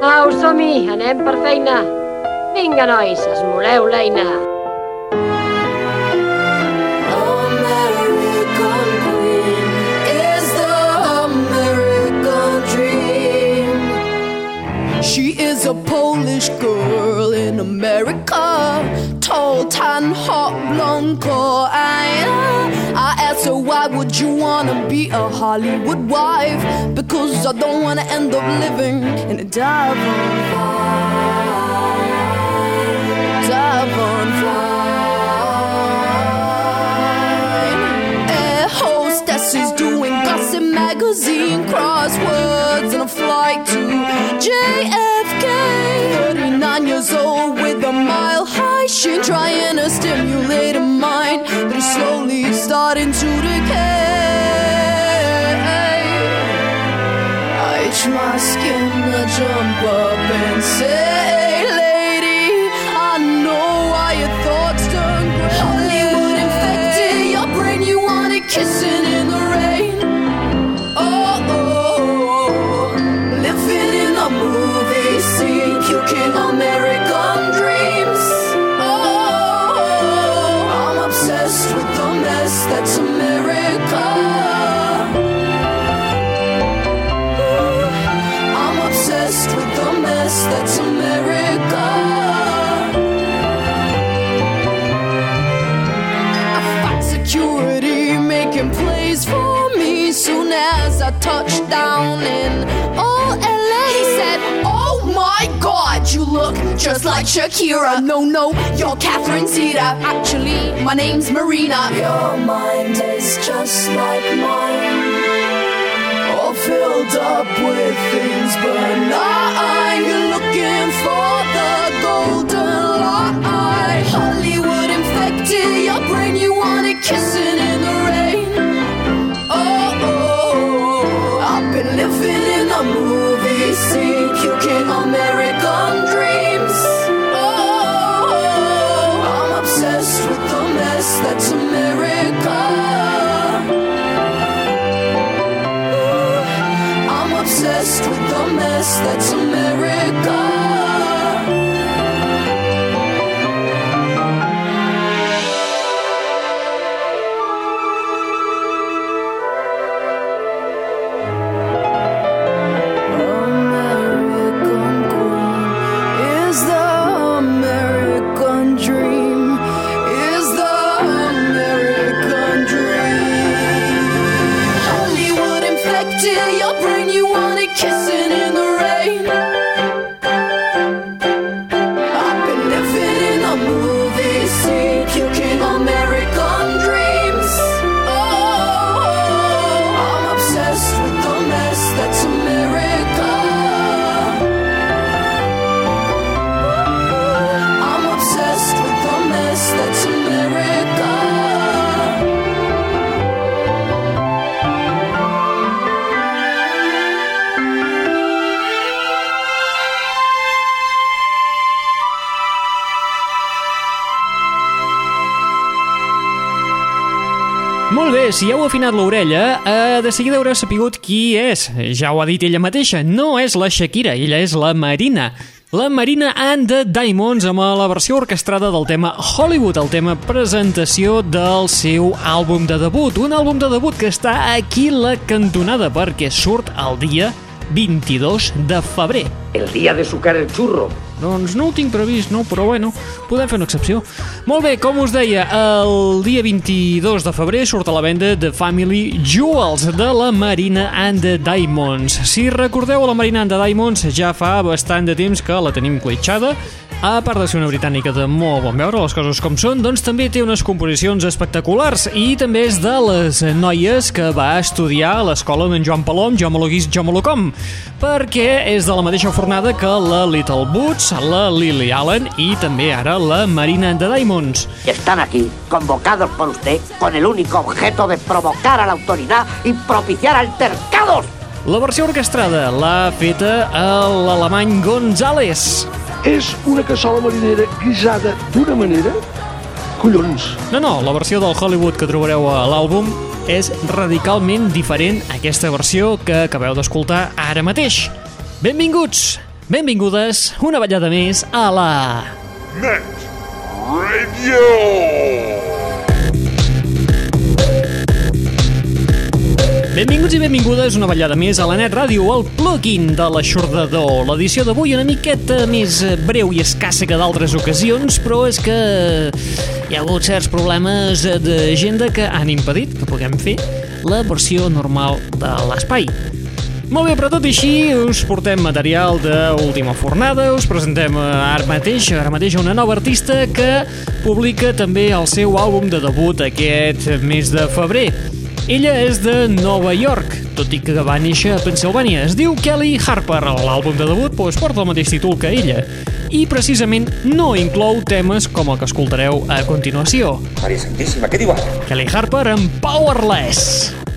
Au, som-hi, anem per feina. Vinga, nois, esmoleu l'eina. She is a Polish girl in America, tall, tan, hot, blonde, core. I, I asked her, why would you wanna be a Hollywood wife? Because I don't wanna end up living in a Air hostesses doing gossip magazine crosswords and a flight to JFK. 39 years old with a mile high shin, trying to stimulate a mind is starting to decay. I itch my skin to jump up and say, Lady, I know why your thoughts turn gray. Hollywood infected your brain, you just like Shakira. No, no, you're Catherine Zeta. Actually, my name's Marina. Your mind is just like mine all filled up with things, but not you're looking for the golden lie. Hollywood infected your brain, you wanted kissing that's Molt bé, si heu afinat l'orella, eh, de seguida haureu sapigut qui és. Ja ho ha dit ella mateixa, no és la Shakira, ella és la Marina. La Marina and the Diamonds amb la versió orquestrada del tema Hollywood, el tema presentació del seu àlbum de debut. Un àlbum de debut que està aquí la cantonada perquè surt el dia 22 de febrer. El día de sucar el churro. Doncs no ho tinc previst, no, però bueno, podem fer una excepció. Molt bé, com us deia, el dia 22 de febrer surt a la venda The Family Jewels de la Marina and the Diamonds. Si recordeu, la Marina and the Diamonds ja fa bastant de temps que la tenim clitxada, a part de ser una britànica de molt bon veure, les coses com són, doncs també té unes composicions espectaculars i també és de les noies que va estudiar a l'escola d'en Joan Palom, Jo Mologuis, Jo Molocom, perquè és de la mateixa fornada que la Little Boots, la Lily Allen i també ara la Marina the Diamonds. Están aquí, convocados por usted, con el único objeto de provocar a la autoridad y propiciar altercados. La versió orquestrada l'ha feta l'alemany González. És una cassola marinera guisada d'una manera... Collons! No, no, la versió del Hollywood que trobareu a l'àlbum és radicalment diferent a aquesta versió que acabeu d'escoltar ara mateix. Benvinguts! Benvingudes una ballada més a la... Net Radio! Benvinguts i benvingudes una ballada més a la Net Ràdio, el plugin de l'aixordador. L'edició d'avui una miqueta més breu i escassa que d'altres ocasions, però és que hi ha hagut certs problemes d'agenda que han impedit que puguem fer la versió normal de l'espai. Molt bé, però tot i així us portem material d'última fornada, us presentem ara mateix, ara mateix una nova artista que publica també el seu àlbum de debut aquest mes de febrer. Ella és de Nova York, tot i que va néixer a Pensilvània. Es diu Kelly Harper. L'àlbum de debut doncs, porta el mateix títol que ella. I precisament no inclou temes com el que escoltareu a continuació. Maria Santíssima, què diu ara? Kelly Harper amb Powerless.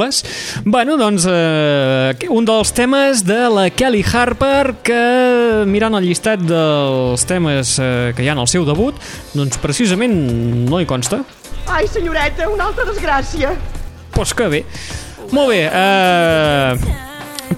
Powerless. Bueno, doncs, eh, un dels temes de la Kelly Harper que, mirant el llistat dels temes eh, que hi ha en el seu debut, doncs precisament no hi consta. Ai, senyoreta, una altra desgràcia. Pues que bé. Molt bé, eh,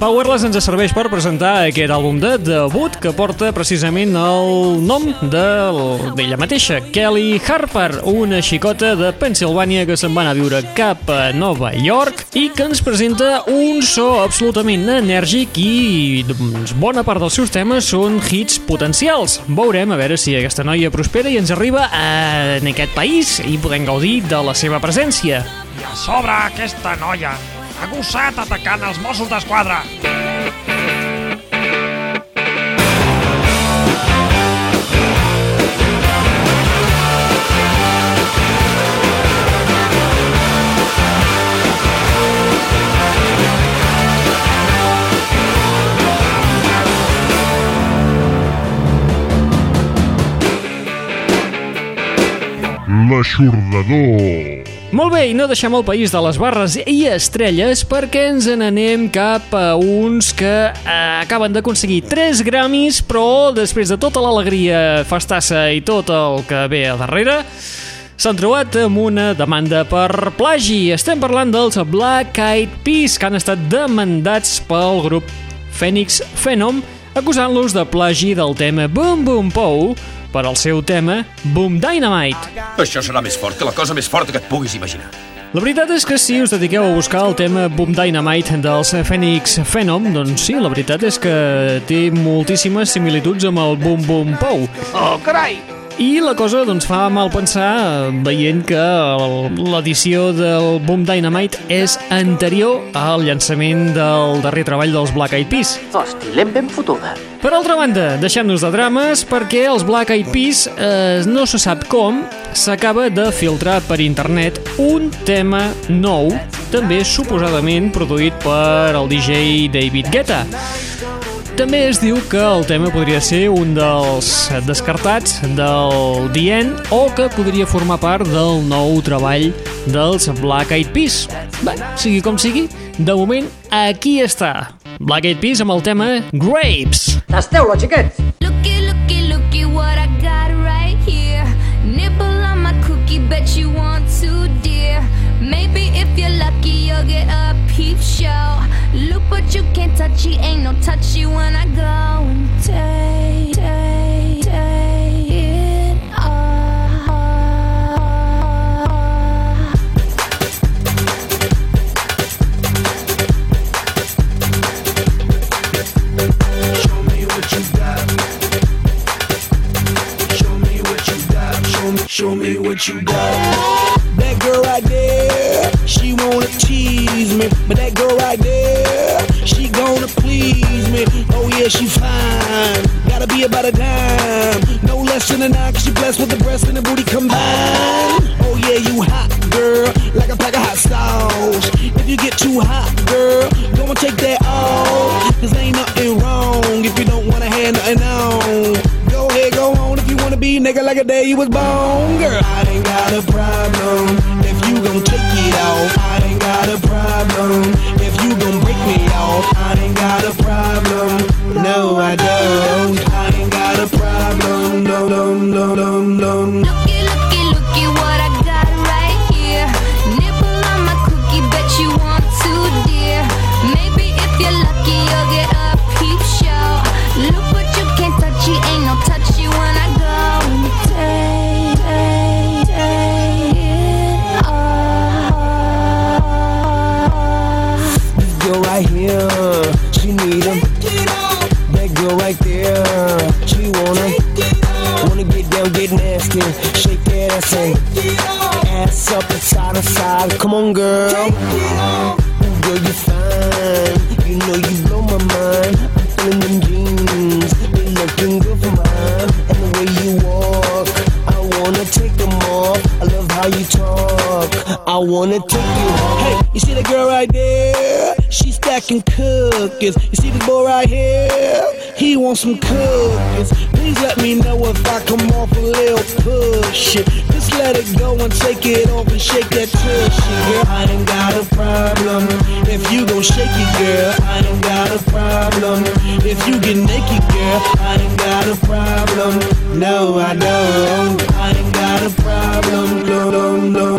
Powerless ens serveix per presentar aquest àlbum de debut que porta precisament el nom de- d'ella mateixa, Kelly Harper, una xicota de Pensilvània que se'n va anar a viure cap a Nova York i que ens presenta un so absolutament enèrgic i doncs, bona part dels seus temes són hits potencials. Veurem a veure si aquesta noia prospera i ens arriba a, en aquest país i podem gaudir de la seva presència. I a sobre aquesta noia ha gossat atacant els Mossos d'Esquadra. L'aixordador. Molt bé, i no deixem el país de les barres i estrelles perquè ens n'anem cap a uns que eh, acaben d'aconseguir 3 Grammys, però després de tota l'alegria, festassa i tot el que ve a darrere, s'han trobat amb una demanda per plagi. Estem parlant dels Black Eyed Peas, que han estat demandats pel grup Phoenix Phenom, acusant-los de plagi del tema Boom Boom Pow per al seu tema Boom Dynamite. Això serà més fort que la cosa més forta que et puguis imaginar. La veritat és que si us dediqueu a buscar el tema Boom Dynamite dels Phoenix Phenom, doncs sí, la veritat és que té moltíssimes similituds amb el Boom Boom Pow. ¡Oh, caray! I la cosa doncs, fa mal pensar veient que l'edició del Boom Dynamite és anterior al llançament del darrer treball dels Black Eyed Peas. Hosti, l'hem ben fotuda. Per altra banda, deixem-nos de drames perquè els Black Eyed Peas, eh, no se sap com, s'acaba de filtrar per internet un tema nou, també suposadament produït per el DJ David Guetta. També es diu que el tema podria ser un dels descartats del The End o que podria formar part del nou treball dels Black Eyed Peas. Bé, sigui com sigui, de moment aquí està. Black Eyed Peas amb el tema Grapes. Tasteu-lo, xiquets! Looky, looky, looky what I got right here. Nibble on my cookie, bet you want to, dear. Maybe if you're lucky, you'll get a peep show. Look, but you can't touch it, ain't no touchy when I go and take, take, take it off. Show me what you got. Show me what you got. Show me, show me what you got. That girl right there, she wanna tease me, but that girl right there, she fine. Gotta be about a dime. No less than a nine, cause she blessed with the breast and the booty combined. Oh yeah, you hot girl, like a pack of hot sauce. If you get too hot, girl, go and take that off. Cause ain't nothing wrong if you don't wanna have nothing on. Go ahead, go on if you wanna be nigga like a day you was born. Girl, I ain't got a problem if you gon' take it off. I ain't got a problem how you talk. I wanna take you. Hey, you see that girl right there? She's stacking cookies. You see this boy right here? He wants some cookies. Please let me know if I come off a little pushy. Just let it go and take it off and shake that tushy, girl. I ain't got a problem if you gon' shake it, girl. I ain't got a problem if you get naked, girl. I ain't got a problem. No, I don't. I ain't got a problem. No, no,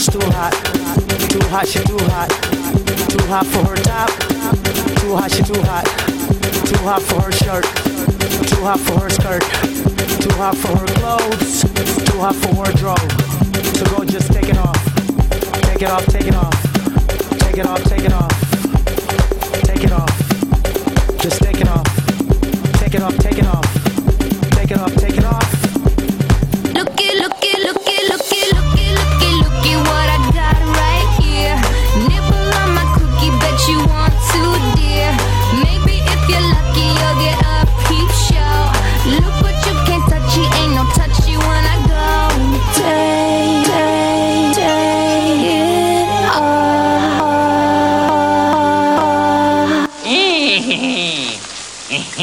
girl's too hot. Too hot, she too hot. Too hot for her top. Too hot, she too hot. Too hot for her shirt. Too hot for her skirt. Too hot for her clothes. Too hot for wardrobe. So go just take it off. Take it off, take it off. Take it off, take it off. Take it off.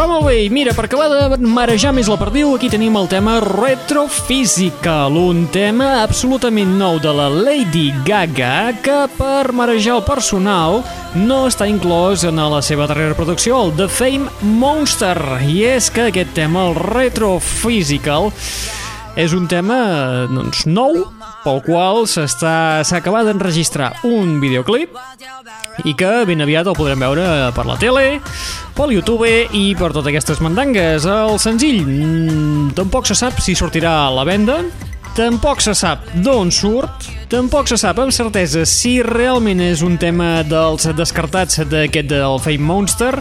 Va molt bé, mira, per acabar de marejar més la perdiu, aquí tenim el tema Retrofísica, un tema absolutament nou de la Lady Gaga que per marejar el personal no està inclòs en la seva darrera producció, el The Fame Monster. I és que aquest tema, el Retrofísica, és un tema doncs, nou pel qual s'ha acabat d'enregistrar un videoclip i que ben aviat el podrem veure per la tele, pel YouTube i per totes aquestes mandangues. El senzill mm, tampoc se sap si sortirà a la venda, tampoc se sap d'on surt, tampoc se sap amb certesa si realment és un tema dels descartats d'aquest del Fame Monster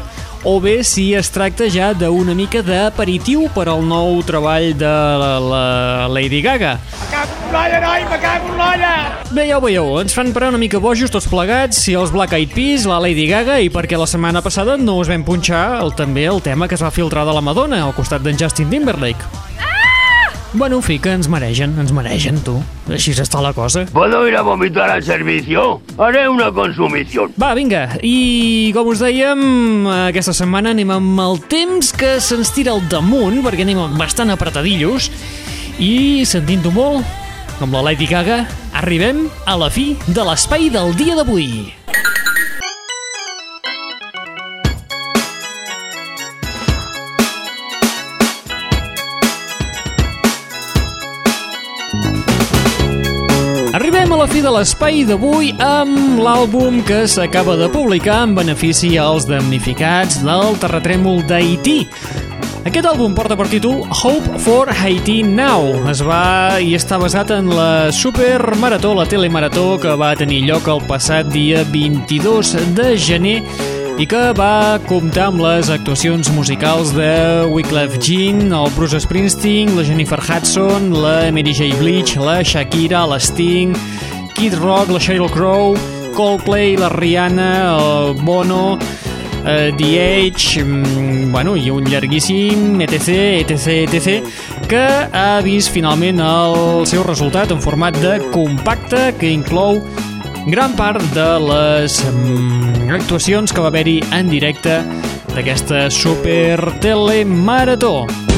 o bé si es tracta ja d'una mica d'aperitiu per al nou treball de la, la Lady Gaga. L'olla, noi, me cago en l'olla! Bé, ja ho veieu, ens fan parar una mica bojos tots plegats, si els Black Eyed Peas, la Lady Gaga, i perquè la setmana passada no us vam punxar el, també el tema que es va filtrar de la Madonna al costat d'en Justin Timberlake. Bueno, en fi, que ens mereixen, ens mereixen, tu. Així està la cosa. ¿Puedo ir a vomitar al servicio? Haré una consumición. Va, vinga, i com us dèiem, aquesta setmana anem amb el temps que se'ns tira al damunt, perquè anem bastant apretadillos, i sentint-ho molt, com la Lady Gaga, arribem a la fi de l'espai del dia d'avui. Fi de l'espai d'avui amb l'àlbum que s'acaba de publicar en benefici als damnificats del terratrèmol d'Haití. Aquest àlbum porta per títol Hope for Haiti Now. Es va i està basat en la supermarató, la telemarató que va tenir lloc el passat dia 22 de gener i que va comptar amb les actuacions musicals de Wyclef Jean, el Bruce Springsteen, la Jennifer Hudson, la Mary J. Blige, la Shakira, la Sting, Kid Rock, la Sheryl Crow, Coldplay, la Rihanna, el Bono, eh, The Age, mm, bueno, i un llarguíssim etc, etc, etc, que ha vist finalment el seu resultat en format de compacte que inclou gran part de les mm, actuacions que va haver-hi en directe d'aquesta super telemarató.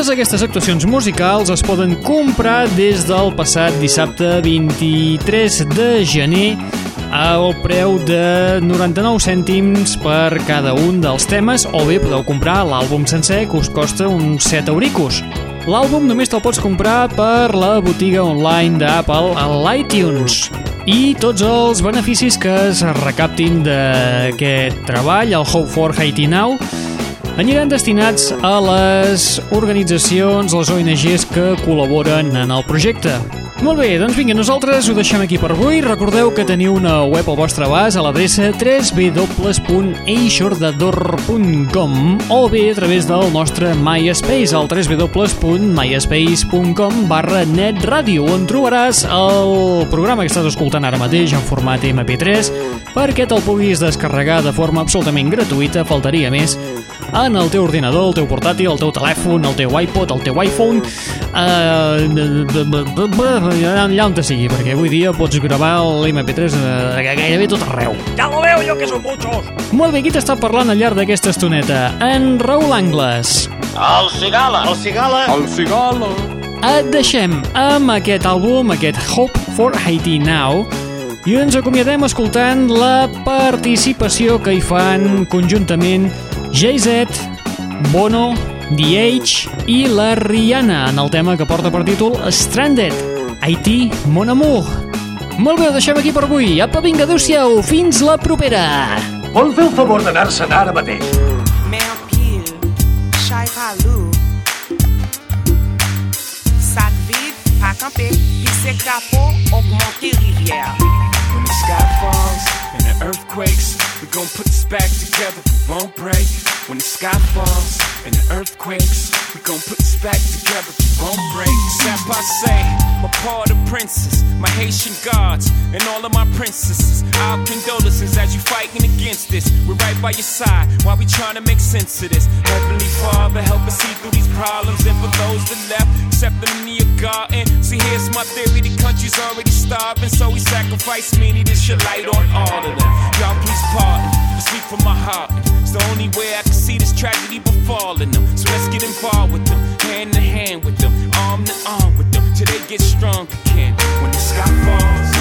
Totes aquestes actuacions musicals es poden comprar des del passat dissabte 23 de gener al preu de 99 cèntims per cada un dels temes o bé podeu comprar l'àlbum sencer que us costa uns 7 euricos. L'àlbum només te'l pots comprar per la botiga online d'Apple a l'iTunes. I tots els beneficis que es recaptin d'aquest treball, el Hope for Haiti Now, aniran destinats a les organitzacions, les ONGs que col·laboren en el projecte. Molt bé, doncs vinga, nosaltres ho deixem aquí per avui. Recordeu que teniu una web al vostre abast a l'adreça www.eixordador.com o bé a través del nostre MySpace al www.myspace.com barra netradio on trobaràs el programa que estàs escoltant ara mateix en format MP3 perquè te'l puguis descarregar de forma absolutament gratuïta, faltaria més, en el teu ordinador, el teu portàtil, el teu telèfon, el teu iPod, el teu iPhone, eh, allà on te sigui, perquè avui dia pots gravar l'MP3 eh, gairebé tot arreu. Ja lo veo yo que son muchos. Molt bé, qui t'està parlant al llarg d'aquesta estoneta? En Raül Angles. El cigala. El cigala. El cigala. Et deixem amb aquest àlbum, aquest Hope for Haiti Now, i ens acomiadem escoltant la participació que hi fan conjuntament Jay-Z, Bono, The Age i la Rihanna en el tema que porta per títol Stranded, Haití, Mon Amour. Molt bé, ho deixem aquí per avui. Apa, vinga, adeu-siau, fins la propera. Vol fer el favor d'anar-se'n ara mateix? Mère Pile, Chai Palou. Sac vide, augmenter rivière. When the sky falls and the earth quakes, we gon' put this back together, we won't break. When the sky falls and the earthquakes, we gon' put this back together, we won't break. C'est passé, my part of princes, my Haitian gods, and all of my princesses. Our condolences as you fighting against this. We're right by your side while we trying to make sense of this. Heavenly Father, help us see through these problems, and for those that left, accept them in your garden. See, here's my theory: the country's already starving, so we sacrifice many. This should light on all of them. Y'all, please pardon. I speak from my heart. It's the only way I can see this tragedy befalling them. So let's get involved with them, hand in hand with them, arm to arm with them, till they get strong again. When the sky falls.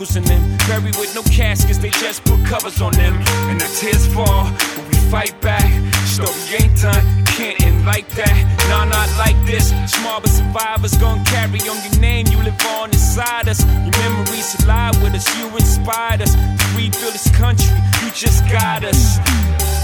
ankles in them. Buried with no caskets, they just put covers on them. And the tears fall, but we fight back. Story ain't done, can't end like that. Nah, not like this. Small but survivors gon' carry on your name. You live on inside us. Your memories alive with us. You inspired us. We rebuild this country. You just got us.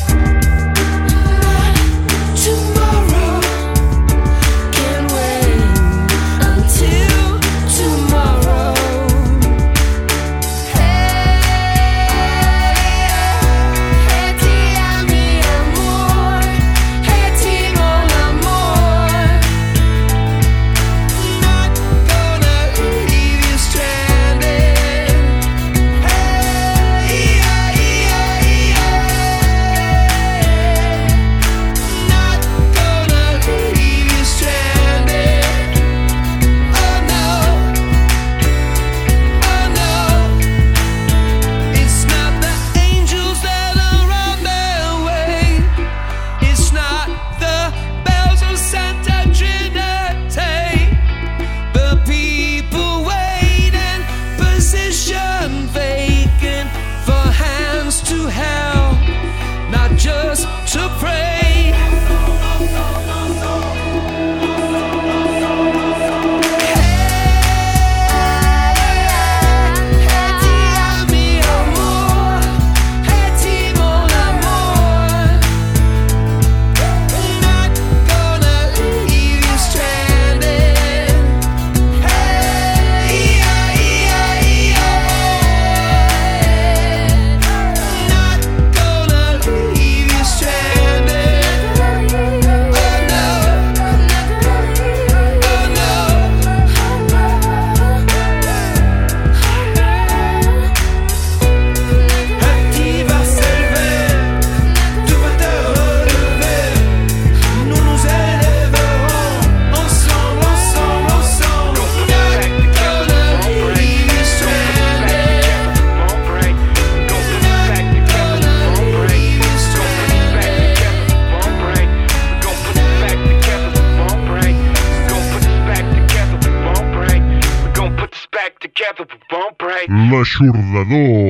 no.